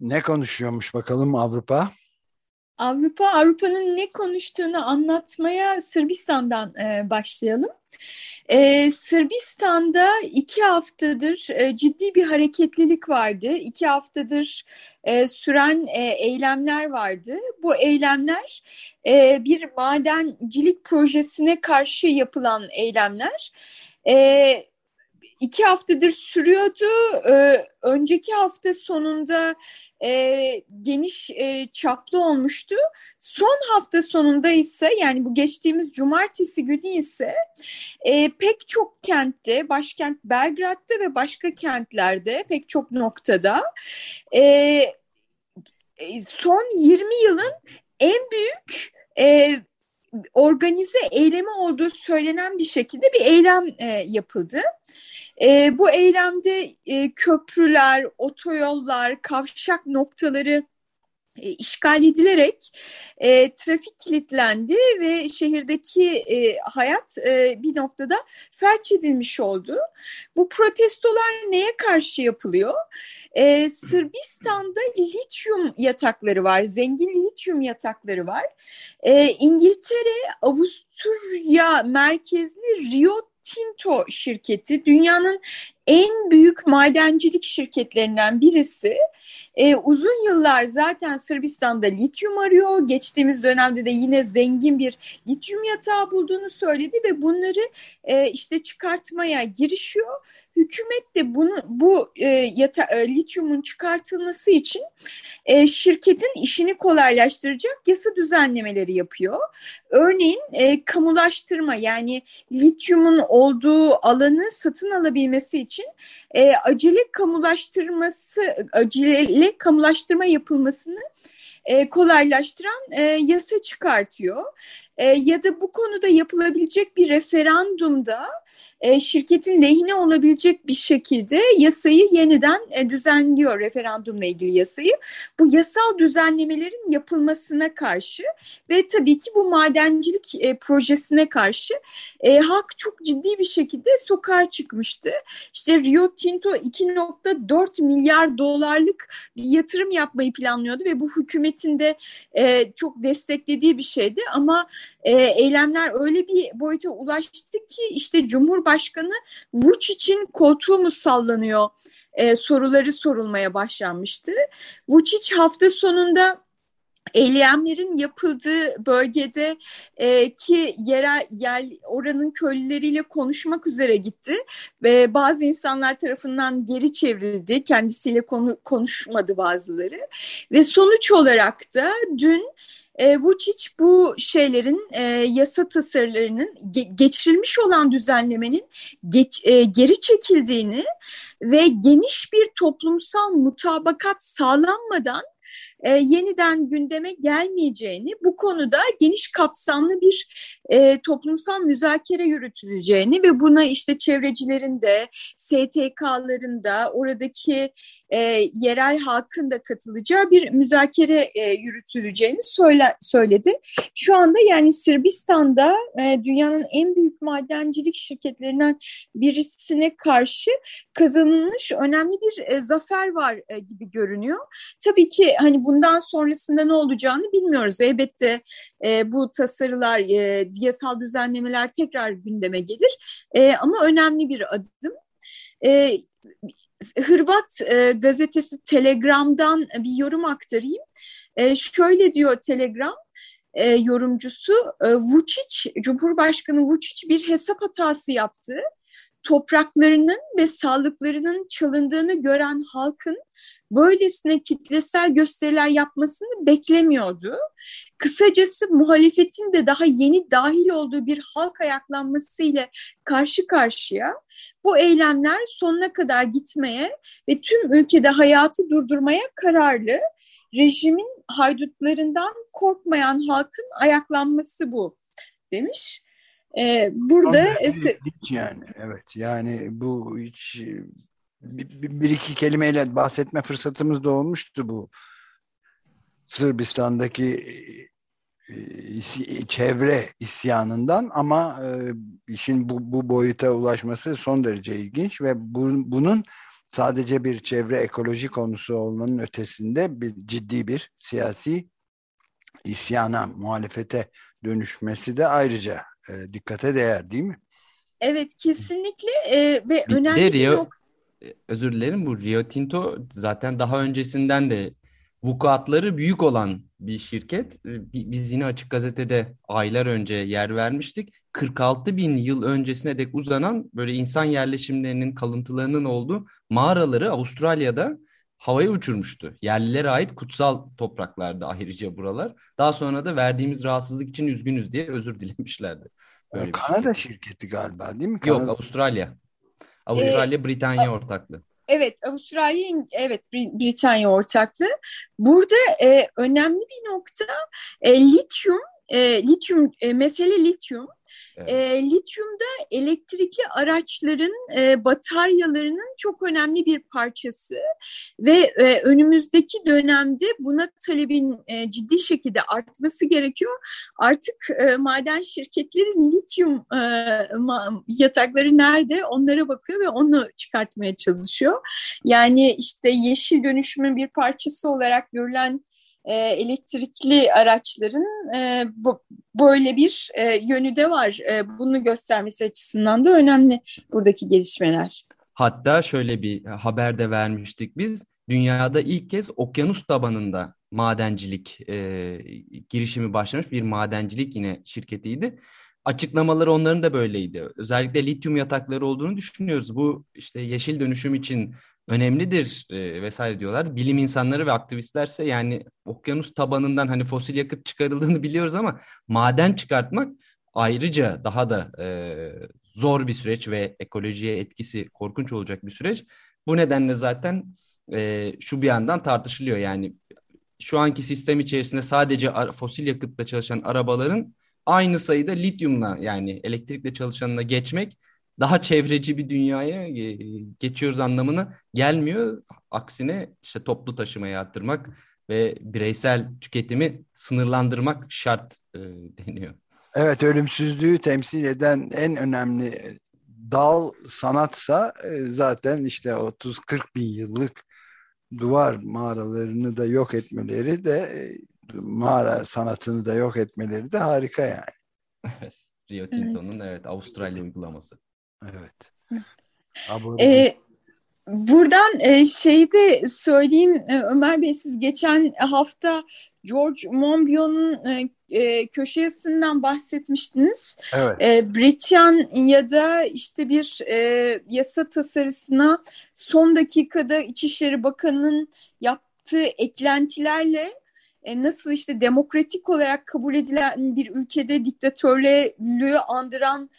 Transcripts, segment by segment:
Ne konuşuyormuş bakalım Avrupa? Avrupa, Avrupa'nın ne konuştuğunu anlatmaya Sırbistan'dan e, başlayalım. Ee, Sırbistan'da iki haftadır e, ciddi bir hareketlilik vardı. İki haftadır e, süren e, eylemler vardı. Bu eylemler e, bir madencilik projesine karşı yapılan eylemler. E, iki haftadır sürüyordu. Ee, önceki hafta sonunda e, geniş e, çaplı olmuştu. Son hafta sonunda ise yani bu geçtiğimiz cumartesi günü ise e, pek çok kentte, başkent Belgrad'da ve başka kentlerde pek çok noktada e, e son 20 yılın en büyük e, organize eylemi olduğu söylenen bir şekilde bir eylem e, yapıldı. E, bu eylemde e, köprüler, otoyollar, kavşak noktaları işgal edilerek e, trafik kilitlendi ve şehirdeki e, hayat e, bir noktada felç edilmiş oldu. Bu protestolar neye karşı yapılıyor? E, Sırbistan'da lityum yatakları var, zengin lityum yatakları var. E, İngiltere, Avusturya merkezli Rio Tinto şirketi dünyanın en büyük madencilik şirketlerinden birisi. E, uzun yıllar zaten Sırbistan'da lityum arıyor. Geçtiğimiz dönemde de yine zengin bir lityum yatağı bulduğunu söyledi ve bunları e, işte çıkartmaya girişiyor. Hükümet de bunu bu e, yata, e, lityumun çıkartılması için e, şirketin işini kolaylaştıracak yasa düzenlemeleri yapıyor. Örneğin e, kamulaştırma yani lityumun olduğu alanı satın alabilmesi için için e, acele kamulaştırması, acele kamulaştırma yapılmasını e, kolaylaştıran e, yasa çıkartıyor. E, ya da bu konuda yapılabilecek bir referandumda e, şirketin lehine olabilecek bir şekilde yasayı yeniden e, düzenliyor referandumla ilgili yasayı. Bu yasal düzenlemelerin yapılmasına karşı ve tabii ki bu madencilik e, projesine karşı e, halk çok ciddi bir şekilde sokağa çıkmıştı. İşte Rio Tinto 2.4 milyar dolarlık bir yatırım yapmayı planlıyordu ve bu hükümetin de e, çok desteklediği bir şeydi ama e, eylemler öyle bir boyuta ulaştı ki işte Cumhurbaşkanı Vučić'in koltuğu mu sallanıyor e, soruları sorulmaya başlanmıştı. Vučić hafta sonunda Eylemlerin yapıldığı bölgede e, ki yerel yer oranın köylüleriyle konuşmak üzere gitti ve bazı insanlar tarafından geri çevrildi. Kendisiyle konu, konuşmadı bazıları ve sonuç olarak da dün e, Vučić bu şeylerin e, yasa tasarılarının ge geçirilmiş olan düzenlemenin geç, e, geri çekildiğini ve geniş bir toplumsal mutabakat sağlanmadan e, yeniden gündeme gelmeyeceğini, bu konuda geniş kapsamlı bir e, toplumsal müzakere yürütüleceğini ve buna işte çevrecilerin de, STK'ların da, oradaki e, yerel halkın da katılacağı bir müzakere e, yürütüleceğini söyle, söyledi. Şu anda yani Sırbistan'da e, dünyanın en büyük madencilik şirketlerinden birisine karşı kazanılmış önemli bir e, zafer var e, gibi görünüyor. Tabii ki hani bundan sonrasında ne olacağını bilmiyoruz. Elbette e, bu tasarılar, e, yasal düzenlemeler tekrar gündeme gelir. E, ama önemli bir adım. E, Hırvat e, gazetesi Telegram'dan bir yorum aktarayım. E, şöyle diyor Telegram e, yorumcusu, e, Vučić, Cumhurbaşkanı Vučić bir hesap hatası yaptı topraklarının ve sağlıklarının çalındığını gören halkın böylesine kitlesel gösteriler yapmasını beklemiyordu. Kısacası muhalefetin de daha yeni dahil olduğu bir halk ayaklanması ile karşı karşıya bu eylemler sonuna kadar gitmeye ve tüm ülkede hayatı durdurmaya kararlı. Rejimin haydutlarından korkmayan halkın ayaklanması bu demiş. Ee, burada hiç yani. Evet yani bu hiç bir, bir iki kelimeyle bahsetme fırsatımız da olmuştu bu. Sırbistan'daki e, çevre isyanından ama e, işin bu, bu boyuta ulaşması son derece ilginç ve bu, bunun sadece bir çevre ekoloji konusu olmanın ötesinde bir ciddi bir siyasi isyana, muhalefete dönüşmesi de ayrıca e, dikkate değer değil mi? Evet kesinlikle e, ve bir önemli de Rio, bir nok- e, özür dilerim bu Rio Tinto zaten daha öncesinden de vukuatları büyük olan bir şirket. E, biz yine Açık Gazete'de aylar önce yer vermiştik. 46 bin yıl öncesine dek uzanan böyle insan yerleşimlerinin kalıntılarının olduğu mağaraları Avustralya'da havaya uçurmuştu. Yerlilere ait kutsal topraklarda ayrıca buralar. Daha sonra da verdiğimiz rahatsızlık için üzgünüz diye özür dilemişlerdi. Böyle Kanada şirketi. şirketi galiba değil mi? Kanada... Yok Avustralya. Avustralya ee, Britanya ortaklığı. Evet Avustralya evet Britanya ortaklığı. Burada e, önemli bir nokta e, lityum e, lityum e, mesele lityum Evet. E, lityumda elektrikli araçların e, bataryalarının çok önemli bir parçası ve e, önümüzdeki dönemde buna talebin e, ciddi şekilde artması gerekiyor. Artık e, maden şirketleri lityum e, yatakları nerede onlara bakıyor ve onu çıkartmaya çalışıyor. Yani işte yeşil dönüşümün bir parçası olarak görülen e, elektrikli araçların e, bu, böyle bir e, yönü de var. E, bunu göstermesi açısından da önemli buradaki gelişmeler. Hatta şöyle bir haber de vermiştik biz. Dünyada ilk kez okyanus tabanında madencilik e, girişimi başlamış bir madencilik yine şirketiydi. Açıklamaları onların da böyleydi. Özellikle lityum yatakları olduğunu düşünüyoruz. Bu işte yeşil dönüşüm için önemlidir e, vesaire diyorlar. Bilim insanları ve aktivistlerse yani okyanus tabanından hani fosil yakıt çıkarıldığını biliyoruz ama maden çıkartmak ayrıca daha da e, zor bir süreç ve ekolojiye etkisi korkunç olacak bir süreç. Bu nedenle zaten e, şu bir yandan tartışılıyor yani şu anki sistem içerisinde sadece fosil yakıtla çalışan arabaların aynı sayıda lityumla yani elektrikle çalışanına geçmek daha çevreci bir dünyaya e, geçiyoruz anlamına gelmiyor. Aksine işte toplu taşımayı arttırmak ve bireysel tüketimi sınırlandırmak şart e, deniyor. Evet ölümsüzlüğü temsil eden en önemli dal sanatsa e, zaten işte 30-40 bin yıllık duvar mağaralarını da yok etmeleri de e, mağara sanatını da yok etmeleri de harika yani. Rio Tinto'nun evet. evet Avustralya uygulaması. Evet. Ee, buradan e, şeyi de söyleyeyim e, Ömer Bey siz geçen hafta George Monbiot'un e, e, köşe yazısından bahsetmiştiniz. Evet. E, Britanya'da işte bir e, yasa tasarısına son dakikada İçişleri Bakanı'nın yaptığı eklentilerle e, nasıl işte demokratik olarak kabul edilen bir ülkede diktatörlüğü andıran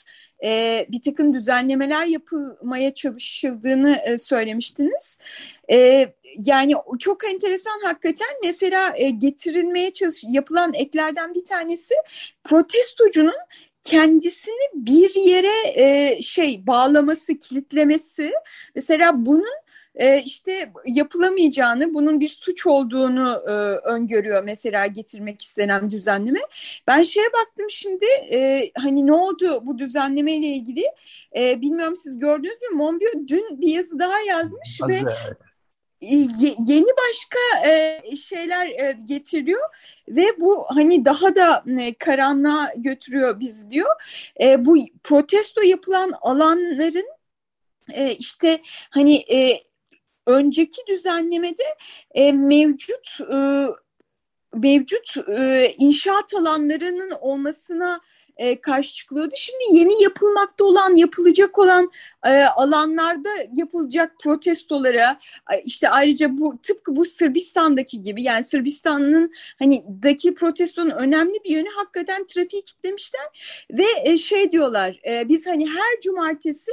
e, bir takım düzenlemeler yapılmaya çalışıldığını e, söylemiştiniz. E, yani çok enteresan hakikaten mesela e, getirilmeye çalış yapılan eklerden bir tanesi protestocunun kendisini bir yere e, şey bağlaması, kilitlemesi. Mesela bunun e, işte yapılamayacağını, bunun bir suç olduğunu e, öngörüyor mesela getirmek istenen düzenleme. Ben şeye baktım şimdi e, hani ne oldu bu düzenleme ile ilgili e, bilmiyorum siz gördünüz mü Monbiot dün bir yazı daha yazmış Hazır. ve yeni başka şeyler getiriyor ve bu hani daha da karanlığa götürüyor biz diyor. Bu protesto yapılan alanların işte hani önceki düzenlemede e, mevcut e, mevcut e, inşaat alanlarının olmasına e, karşı çıkılıyordu. Şimdi yeni yapılmakta olan, yapılacak olan e, alanlarda yapılacak protestolara işte ayrıca bu tıpkı bu Sırbistan'daki gibi yani Sırbistan'ın hani daki protestonun önemli bir yönü hakikaten trafiği kitlemişler ve e, şey diyorlar e, biz hani her cumartesi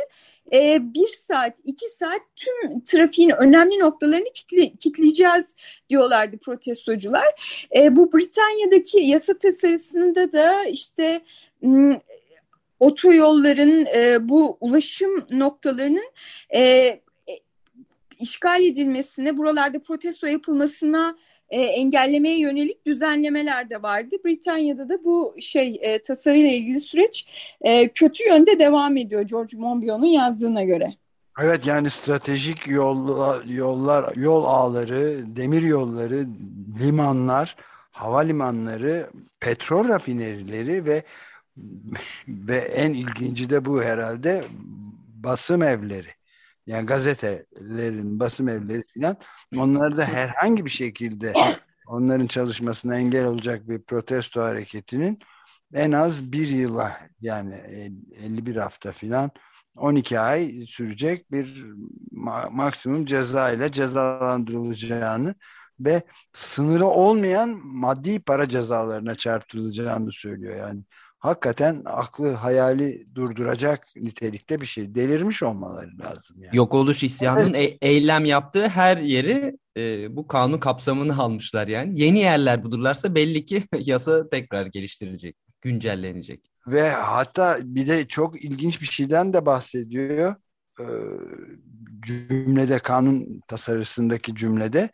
e, bir saat, iki saat tüm trafiğin önemli noktalarını kitle, kitleyeceğiz diyorlardı protestocular. E, bu Britanya'daki yasa tasarısında da işte otoyolların e, bu ulaşım noktalarının e, e, işgal edilmesine, buralarda protesto yapılmasına e, engellemeye yönelik düzenlemeler de vardı. Britanya'da da bu şey e, tasarıyla ilgili süreç e, kötü yönde devam ediyor George Monbiot'un yazdığına göre. Evet yani stratejik yollar, yollar, yol ağları, demir yolları, limanlar, havalimanları, petrol rafinerileri ve ve en ilginci de bu herhalde basım evleri. Yani gazetelerin basım evleri filan onları da herhangi bir şekilde onların çalışmasına engel olacak bir protesto hareketinin en az bir yıla yani 51 hafta filan 12 ay sürecek bir maksimum ceza ile cezalandırılacağını ve sınırı olmayan maddi para cezalarına çarptırılacağını söylüyor. Yani hakikaten aklı hayali durduracak nitelikte bir şey. Delirmiş olmaları lazım. Yani. Yok oluş isyanının e eylem yaptığı her yeri e, bu kanun kapsamını almışlar yani. Yeni yerler bulurlarsa belli ki yasa tekrar geliştirilecek, güncellenecek. Ve hatta bir de çok ilginç bir şeyden de bahsediyor. Ee, cümlede kanun tasarısındaki cümlede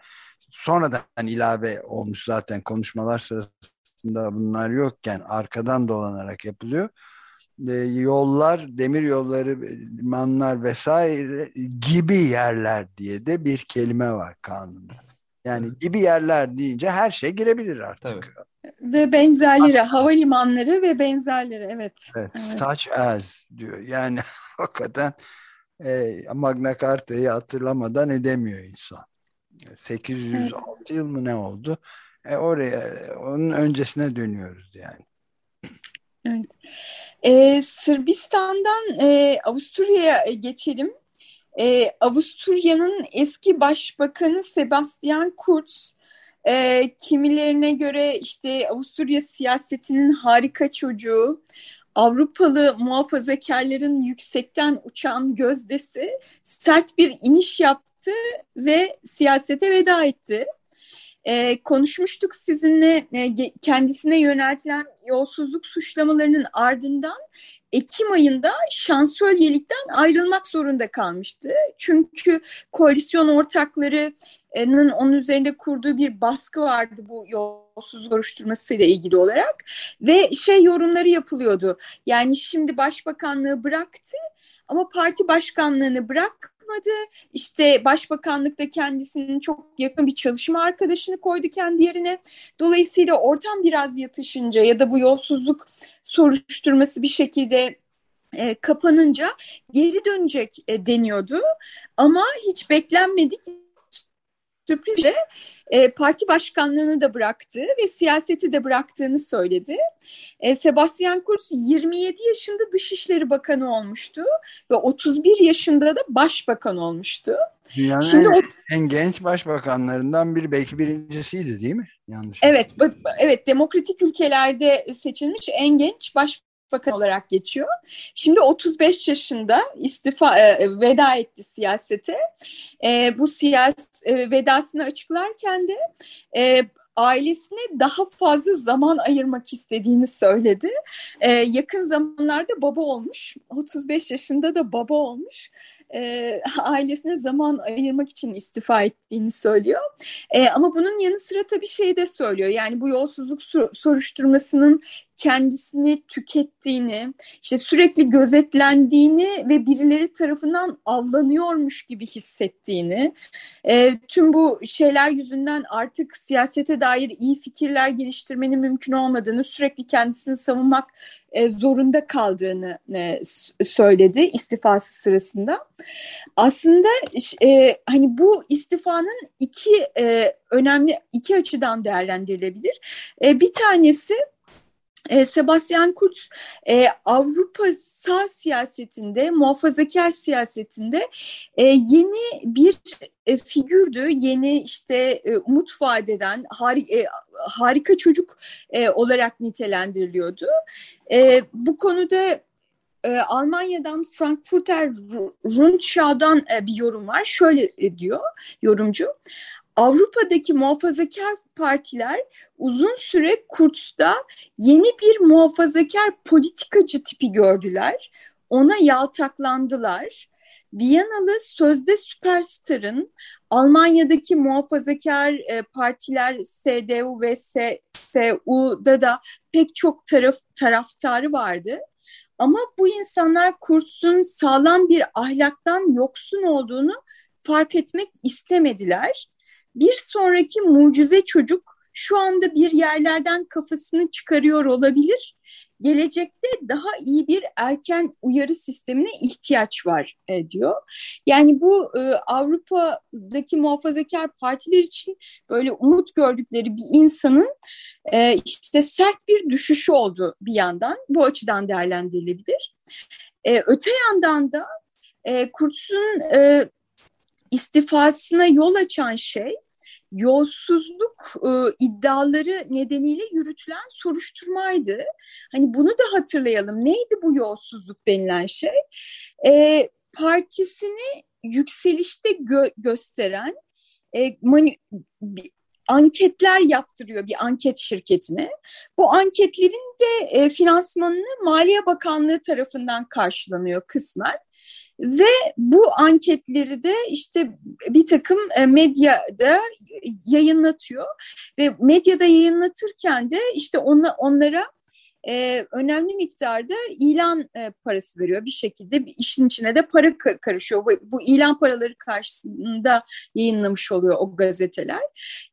sonradan ilave olmuş zaten konuşmalar sırasında aslında bunlar yokken arkadan dolanarak yapılıyor. E, yollar, demir yolları, limanlar vesaire gibi yerler diye de bir kelime var kanunda. Yani gibi yerler deyince her şey girebilir artık. Tabii. Ve benzerleri, havalimanları ve benzerleri evet. Evet, evet. such as diyor. Yani hakikaten e, Magna Carta'yı hatırlamadan edemiyor insan. 806 evet. yıl mı ne oldu? E, oraya onun öncesine dönüyoruz yani. Evet. Ee, Sırbistan'dan e, Avusturya'ya geçelim. E, Avusturya'nın eski başbakanı Sebastian Kurz e, kimilerine göre işte Avusturya siyasetinin harika çocuğu, Avrupalı muhafazakarların yüksekten uçan gözdesi sert bir iniş yaptı ve siyasete veda etti e, konuşmuştuk sizinle e, kendisine yöneltilen yolsuzluk suçlamalarının ardından Ekim ayında şansölyelikten ayrılmak zorunda kalmıştı. Çünkü koalisyon ortaklarının onun üzerinde kurduğu bir baskı vardı bu yolsuzluk soruşturmasıyla ilgili olarak ve şey yorumları yapılıyordu. Yani şimdi başbakanlığı bıraktı ama parti başkanlığını bırak yapmadı. İşte başbakanlıkta kendisinin çok yakın bir çalışma arkadaşını koydu kendi yerine. Dolayısıyla ortam biraz yatışınca ya da bu yolsuzluk soruşturması bir şekilde e, kapanınca geri dönecek e, deniyordu. Ama hiç beklenmedik sürprizle e, parti başkanlığını da bıraktı ve siyaseti de bıraktığını söyledi. E, Sebastian Kurz 27 yaşında Dışişleri Bakanı olmuştu ve 31 yaşında da başbakan olmuştu. Dünyanın Şimdi en, o... en genç başbakanlarından biri belki birincisiydi değil mi? Yanlış. Evet, evet demokratik ülkelerde seçilmiş en genç baş bakan olarak geçiyor. Şimdi 35 yaşında istifa e, veda etti siyasete. E, bu siyaset e, vedasını açıklarken de e, ailesine daha fazla zaman ayırmak istediğini söyledi. Ee, yakın zamanlarda baba olmuş, 35 yaşında da baba olmuş. Ee, ailesine zaman ayırmak için istifa ettiğini söylüyor. Ee, ama bunun yanı sıra tabii şey de söylüyor. Yani bu yolsuzluk soruşturmasının kendisini tükettiğini, işte sürekli gözetlendiğini ve birileri tarafından avlanıyormuş gibi hissettiğini, e, tüm bu şeyler yüzünden artık siyasete dair iyi fikirler geliştirmenin mümkün olmadığını, sürekli kendisini savunmak e, zorunda kaldığını e, söyledi istifası sırasında. Aslında e, hani bu istifanın iki e, önemli iki açıdan değerlendirilebilir. E, bir tanesi e, Sebastian Kurz e, Avrupa sağ siyasetinde, muhafazakar siyasetinde e, yeni bir e, figürdü. Yeni işte e, umut vadeden hari, e, harika çocuk e, olarak nitelendiriliyordu. E, bu konuda e, Almanya'dan Frankfurter Rundschau'dan e, bir yorum var. Şöyle e, diyor yorumcu. Avrupa'daki muhafazakar partiler uzun süre Kurtz'ta yeni bir muhafazakar politikacı tipi gördüler. Ona yaltaklandılar. Viyanalı sözde süperstarın Almanya'daki muhafazakar e, partiler CDU ve CSU'da da pek çok taraf taraftarı vardı. Ama bu insanlar Kurtz'un sağlam bir ahlaktan yoksun olduğunu fark etmek istemediler bir sonraki mucize çocuk şu anda bir yerlerden kafasını çıkarıyor olabilir. Gelecekte daha iyi bir erken uyarı sistemine ihtiyaç var e, diyor. Yani bu e, Avrupa'daki muhafazakar partiler için böyle umut gördükleri bir insanın e, işte sert bir düşüşü oldu bir yandan. Bu açıdan değerlendirilebilir. E, öte yandan da e, Kurtz'un e, istifasına yol açan şey yolsuzluk e, iddiaları nedeniyle yürütülen soruşturmaydı. Hani bunu da hatırlayalım. Neydi bu yolsuzluk denilen şey? E, partisini yükselişte gö gösteren e, mani anketler yaptırıyor bir anket şirketine. Bu anketlerin de e, finansmanını Maliye Bakanlığı tarafından karşılanıyor kısmen. Ve bu anketleri de işte bir takım e, medyada yayınlatıyor ve medyada yayınlatırken de işte ona, onlara e, önemli miktarda ilan e, parası veriyor. Bir şekilde bir işin içine de para karışıyor. Bu, bu ilan paraları karşısında yayınlamış oluyor o gazeteler.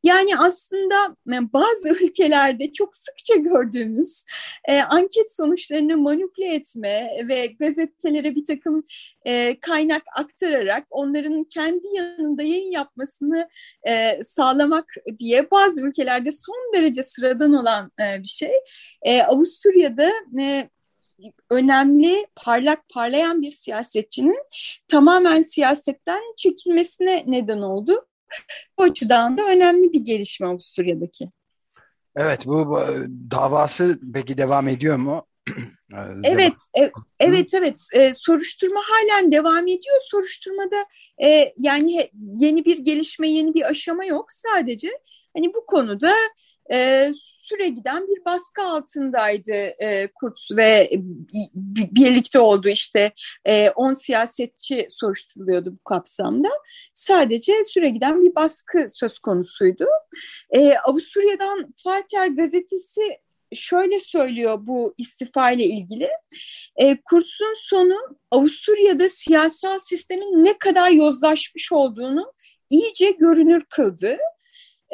Yani aslında e, bazı ülkelerde çok sıkça gördüğümüz e, anket sonuçlarını manipüle etme ve gazetelere bir takım e, kaynak aktararak onların kendi yanında yayın yapmasını e, sağlamak diye bazı ülkelerde son derece sıradan olan e, bir şey. E, Avusturya Avusturya'da e, önemli, parlak, parlayan bir siyasetçinin tamamen siyasetten çekilmesine neden oldu. Bu açıdan da önemli bir gelişme Avusturya'daki. Evet, bu, bu davası peki devam ediyor mu? evet, e, evet, evet. E, soruşturma halen devam ediyor. Soruşturmada e, yani yeni bir gelişme, yeni bir aşama yok. Sadece hani bu konuda e, süre giden bir baskı altındaydı e, Kurtz ve birlikte oldu işte 10 e, siyasetçi soruşturuluyordu bu kapsamda. Sadece süre giden bir baskı söz konusuydu. E, Avusturya'dan Falter gazetesi şöyle söylüyor bu istifa ile ilgili. E, kursun sonu Avusturya'da siyasal sistemin ne kadar yozlaşmış olduğunu iyice görünür kıldı.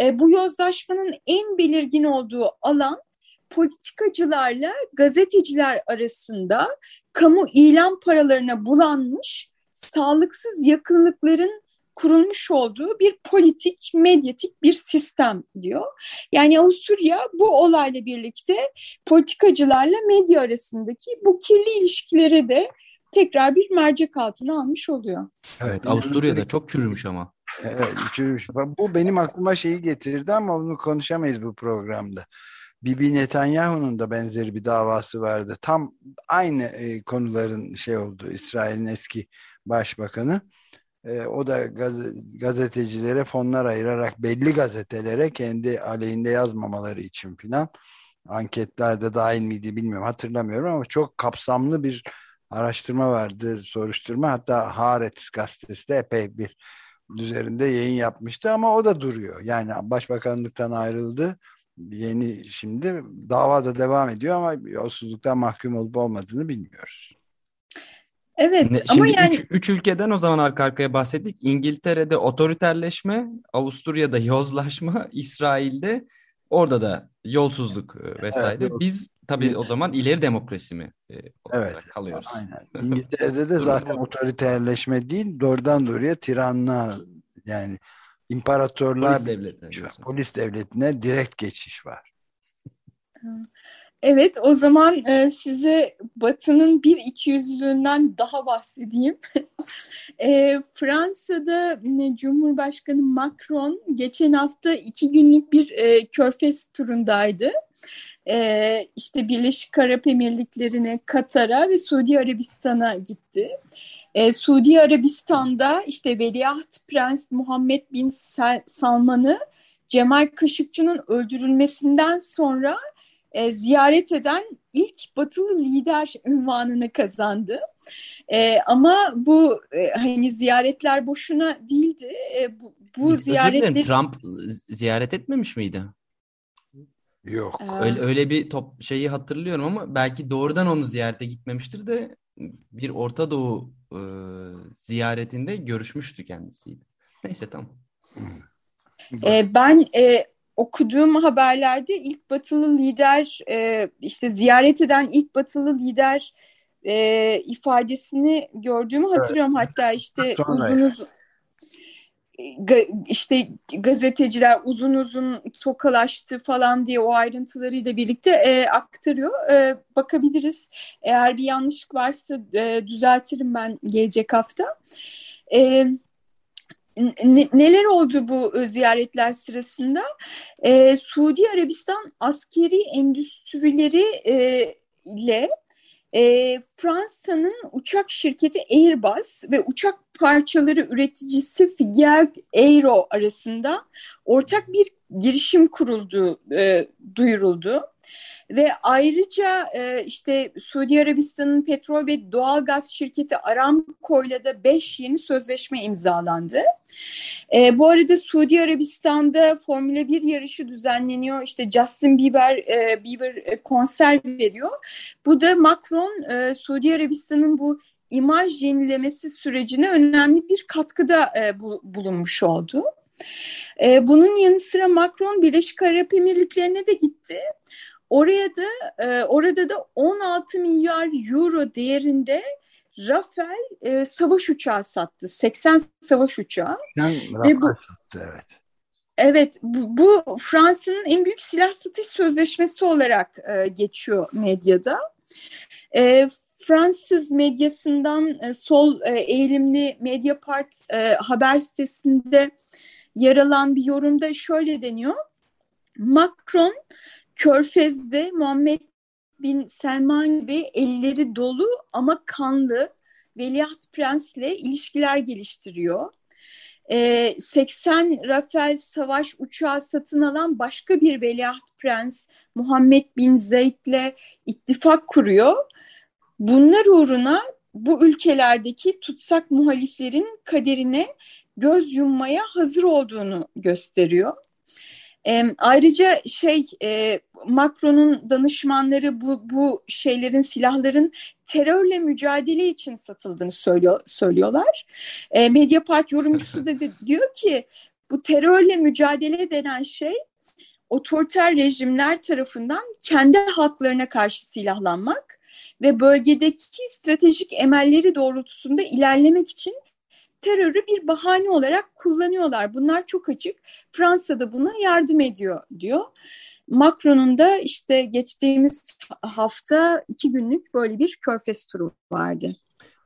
E, bu yozlaşmanın en belirgin olduğu alan politikacılarla gazeteciler arasında kamu ilan paralarına bulanmış sağlıksız yakınlıkların kurulmuş olduğu bir politik, medyatik bir sistem diyor. Yani Avusturya bu olayla birlikte politikacılarla medya arasındaki bu kirli ilişkileri de tekrar bir mercek altına almış oluyor. Evet, Avusturya'da çok çürümüş ama. Evet. Bu benim aklıma şeyi getirdi ama onu konuşamayız bu programda. Bibi Netanyahu'nun da benzeri bir davası vardı. Tam aynı e, konuların şey oldu. İsrail'in eski başbakanı. E, o da gaz gazetecilere fonlar ayırarak belli gazetelere kendi aleyhinde yazmamaları için filan anketlerde dahil miydi bilmiyorum hatırlamıyorum ama çok kapsamlı bir araştırma vardı, soruşturma. Hatta Haaretz gazetesi de epey bir üzerinde yayın yapmıştı ama o da duruyor. Yani başbakanlıktan ayrıldı. Yeni şimdi dava da devam ediyor ama yolsuzluktan mahkum olup olmadığını bilmiyoruz. Evet ne, ama şimdi yani... Üç, üç ülkeden o zaman arka arkaya bahsettik. İngiltere'de otoriterleşme, Avusturya'da yozlaşma, İsrail'de Orada da yolsuzluk e, vesaire. Evet, Biz tabii o zaman ileri demokrasi mi e, olarak Evet. kalıyoruz? Aynen. İngiltere'de de zaten otoriterleşme değil doğrudan doğruya tiranlığa yani imparatorlar Polis devletine polis devletine direkt geçiş var. Evet, o zaman e, size Batı'nın bir ikiyüzlülüğünden daha bahsedeyim. e, Fransa'da e, Cumhurbaşkanı Macron geçen hafta iki günlük bir e, körfez turundaydı. E, işte Birleşik Arap Emirlikleri'ne, Katar'a ve Suudi Arabistan'a gitti. E, Suudi Arabistan'da işte Veliaht Prens Muhammed Bin Salman'ı Cemal Kaşıkçı'nın öldürülmesinden sonra e, ziyaret eden ilk batılı lider ünvanını kazandı. E, ama bu e, hani ziyaretler boşuna değildi. E, bu, bu ziyaretler Trump ziyaret etmemiş miydi? Yok. Ee, Öyle, öyle bir top şeyi hatırlıyorum ama belki doğrudan onu ziyarete gitmemiştir de bir Orta Doğu e, ziyaretinde görüşmüştü kendisiyle. Neyse tamam. E, ben e, okuduğum haberlerde ilk batılı lider e, işte ziyaret eden ilk batılı lider e, ifadesini gördüğümü hatırlıyorum. Hatta işte Sonra uzun uzun işte gazeteciler uzun uzun tokalaştı falan diye o ayrıntılarıyla birlikte e, aktarıyor. E, bakabiliriz. Eğer bir yanlışlık varsa e, düzeltirim ben gelecek hafta. E, ne- neler oldu bu e, ziyaretler sırasında? E, Suudi Arabistan askeri endüstrileri e, ile e, Fransa'nın uçak şirketi Airbus ve uçak parçaları üreticisi Figeac Aero arasında ortak bir girişim kurulduğu e, duyuruldu. Ve ayrıca e, işte Suudi Arabistan'ın petrol ve doğalgaz şirketi Aramco'yla da 5 yeni sözleşme imzalandı. E, bu arada Suudi Arabistan'da Formula 1 yarışı düzenleniyor. İşte Justin Bieber e, Bieber e, konser veriyor. Bu da Macron e, Suudi Arabistan'ın bu imaj yenilemesi sürecine önemli bir katkıda e, bu, bulunmuş oldu. E, bunun yanı sıra Macron Birleşik Arap Emirlikleri'ne de gitti. Oraya da e, orada da 16 milyar euro değerinde Rafael e, savaş uçağı sattı. 80 savaş uçağı. Yani Ve bu- çıktı, evet. Evet, bu, bu Fransa'nın en büyük silah satış sözleşmesi olarak e, geçiyor medyada. E, Fransız medyasından e, sol e, eğilimli Mediapart e, haber sitesinde yer alan bir yorumda şöyle deniyor. Macron Körfez'de Muhammed Bin Selman ve elleri dolu ama kanlı Veliaht Prens'le ilişkiler geliştiriyor. Ee, 80 Rafael savaş uçağı satın alan başka bir veliaht prens Muhammed Bin Zeyd'le ittifak kuruyor. Bunlar uğruna bu ülkelerdeki tutsak muhaliflerin kaderine göz yummaya hazır olduğunu gösteriyor. E, ayrıca şey e, Macron'un danışmanları bu, bu şeylerin silahların terörle mücadele için satıldığını söylüyor, söylüyorlar. E, Mediapart yorumcusu da de, diyor ki bu terörle mücadele denen şey otoriter rejimler tarafından kendi halklarına karşı silahlanmak ve bölgedeki stratejik emelleri doğrultusunda ilerlemek için terörü bir bahane olarak kullanıyorlar. Bunlar çok açık. Fransa da buna yardım ediyor diyor. Macron'un da işte geçtiğimiz hafta iki günlük böyle bir körfez turu vardı.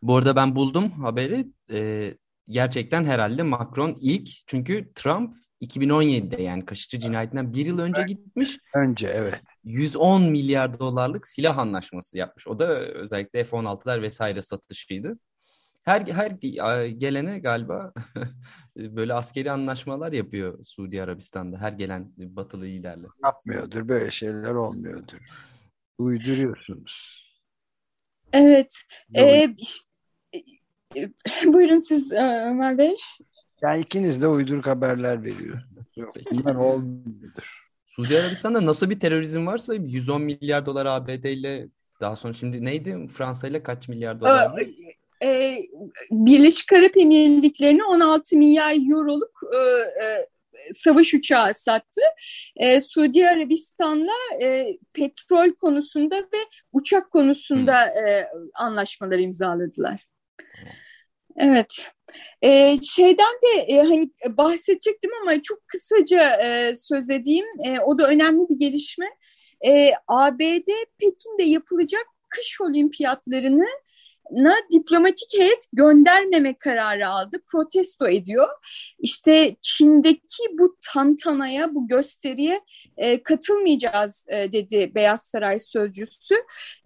Bu arada ben buldum haberi. Ee, gerçekten herhalde Macron ilk. Çünkü Trump 2017'de yani Kaşıkçı cinayetinden bir yıl önce gitmiş. Önce evet. 110 milyar dolarlık silah anlaşması yapmış. O da özellikle F-16'lar vesaire satışıydı. Her her gelene galiba böyle askeri anlaşmalar yapıyor Suudi Arabistan'da her gelen batılı liderle. Yapmıyordur böyle şeyler olmuyordur. Uyduruyorsunuz. Evet. Ee, buyurun siz Ömer Bey. Yani ikiniz de uyduruk haberler veriyorsunuz. Yok, bunlar olmuyordur. Suudi Arabistan'da nasıl bir terörizm varsa 110 milyar dolar ABD ile daha sonra şimdi neydi Fransa ile kaç milyar dolar? Ee, Birleşik Arap Emirlikleri'ne 16 milyar euroluk e, e, savaş uçağı sattı. E, Suudi Arabistan'la e, petrol konusunda ve uçak konusunda e, anlaşmalar imzaladılar. Evet. Ee, şeyden de e, hani bahsedecektim ama çok kısaca e, söz edeyim. E, o da önemli bir gelişme. E, ABD Pekin'de yapılacak kış olimpiyatlarını na diplomatik heyet göndermeme kararı aldı. Protesto ediyor. İşte Çin'deki bu tantanaya, bu gösteriye e, katılmayacağız e, dedi Beyaz Saray sözcüsü.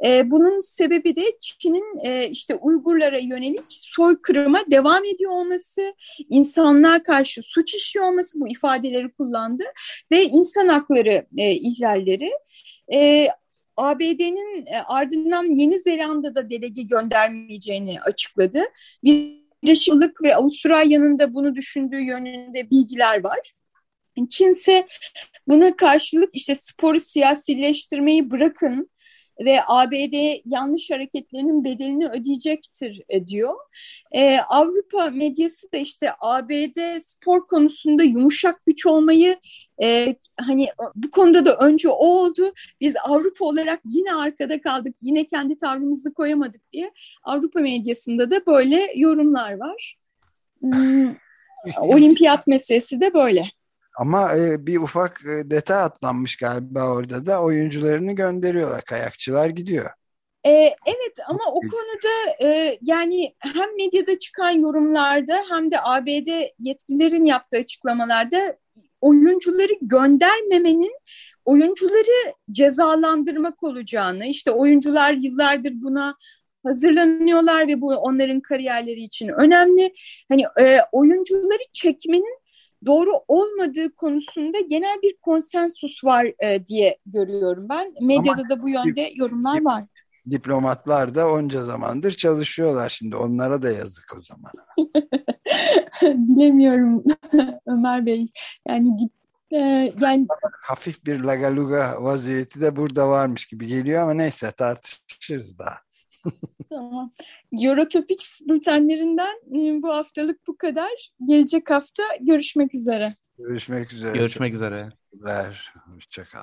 E, bunun sebebi de Çin'in e, işte Uygurlara yönelik soykırıma devam ediyor olması, insanlığa karşı suç işliyor olması bu ifadeleri kullandı ve insan hakları e, ihlalleri. E, ABD'nin e, ardından Yeni Zelanda'da delege göndermeyeceğini açıkladı. Birleşik ve Avustralya'nın da bunu düşündüğü yönünde bilgiler var. Çin ise buna karşılık işte sporu siyasileştirmeyi bırakın, ve ABD yanlış hareketlerinin bedelini ödeyecektir e, diyor. Ee, Avrupa medyası da işte ABD spor konusunda yumuşak güç olmayı e, hani bu konuda da önce o oldu. Biz Avrupa olarak yine arkada kaldık, yine kendi tavrımızı koyamadık diye Avrupa medyasında da böyle yorumlar var. Hmm, olimpiyat meselesi de böyle. Ama e, bir ufak e, detay atlanmış galiba orada da oyuncularını gönderiyorlar. Kayakçılar gidiyor. E, evet ama o konuda e, yani hem medyada çıkan yorumlarda hem de ABD yetkililerin yaptığı açıklamalarda oyuncuları göndermemenin oyuncuları cezalandırmak olacağını, işte oyuncular yıllardır buna hazırlanıyorlar ve bu onların kariyerleri için önemli. Hani e, oyuncuları çekmenin doğru olmadığı konusunda genel bir konsensus var e, diye görüyorum ben. Medyada Ama, da bu yönde yorumlar var. Diplomatlar da onca zamandır çalışıyorlar şimdi. Onlara da yazık o zaman. Bilemiyorum Ömer Bey. Yani dip, e, yani hafif bir lagaluga vaziyeti de burada varmış gibi geliyor ama neyse tartışırız daha. Tamam. Eurotopics bültenlerinden e, bu haftalık bu kadar. Gelecek hafta görüşmek üzere. Görüşmek üzere. Görüşmek üzere. Hoşçakal.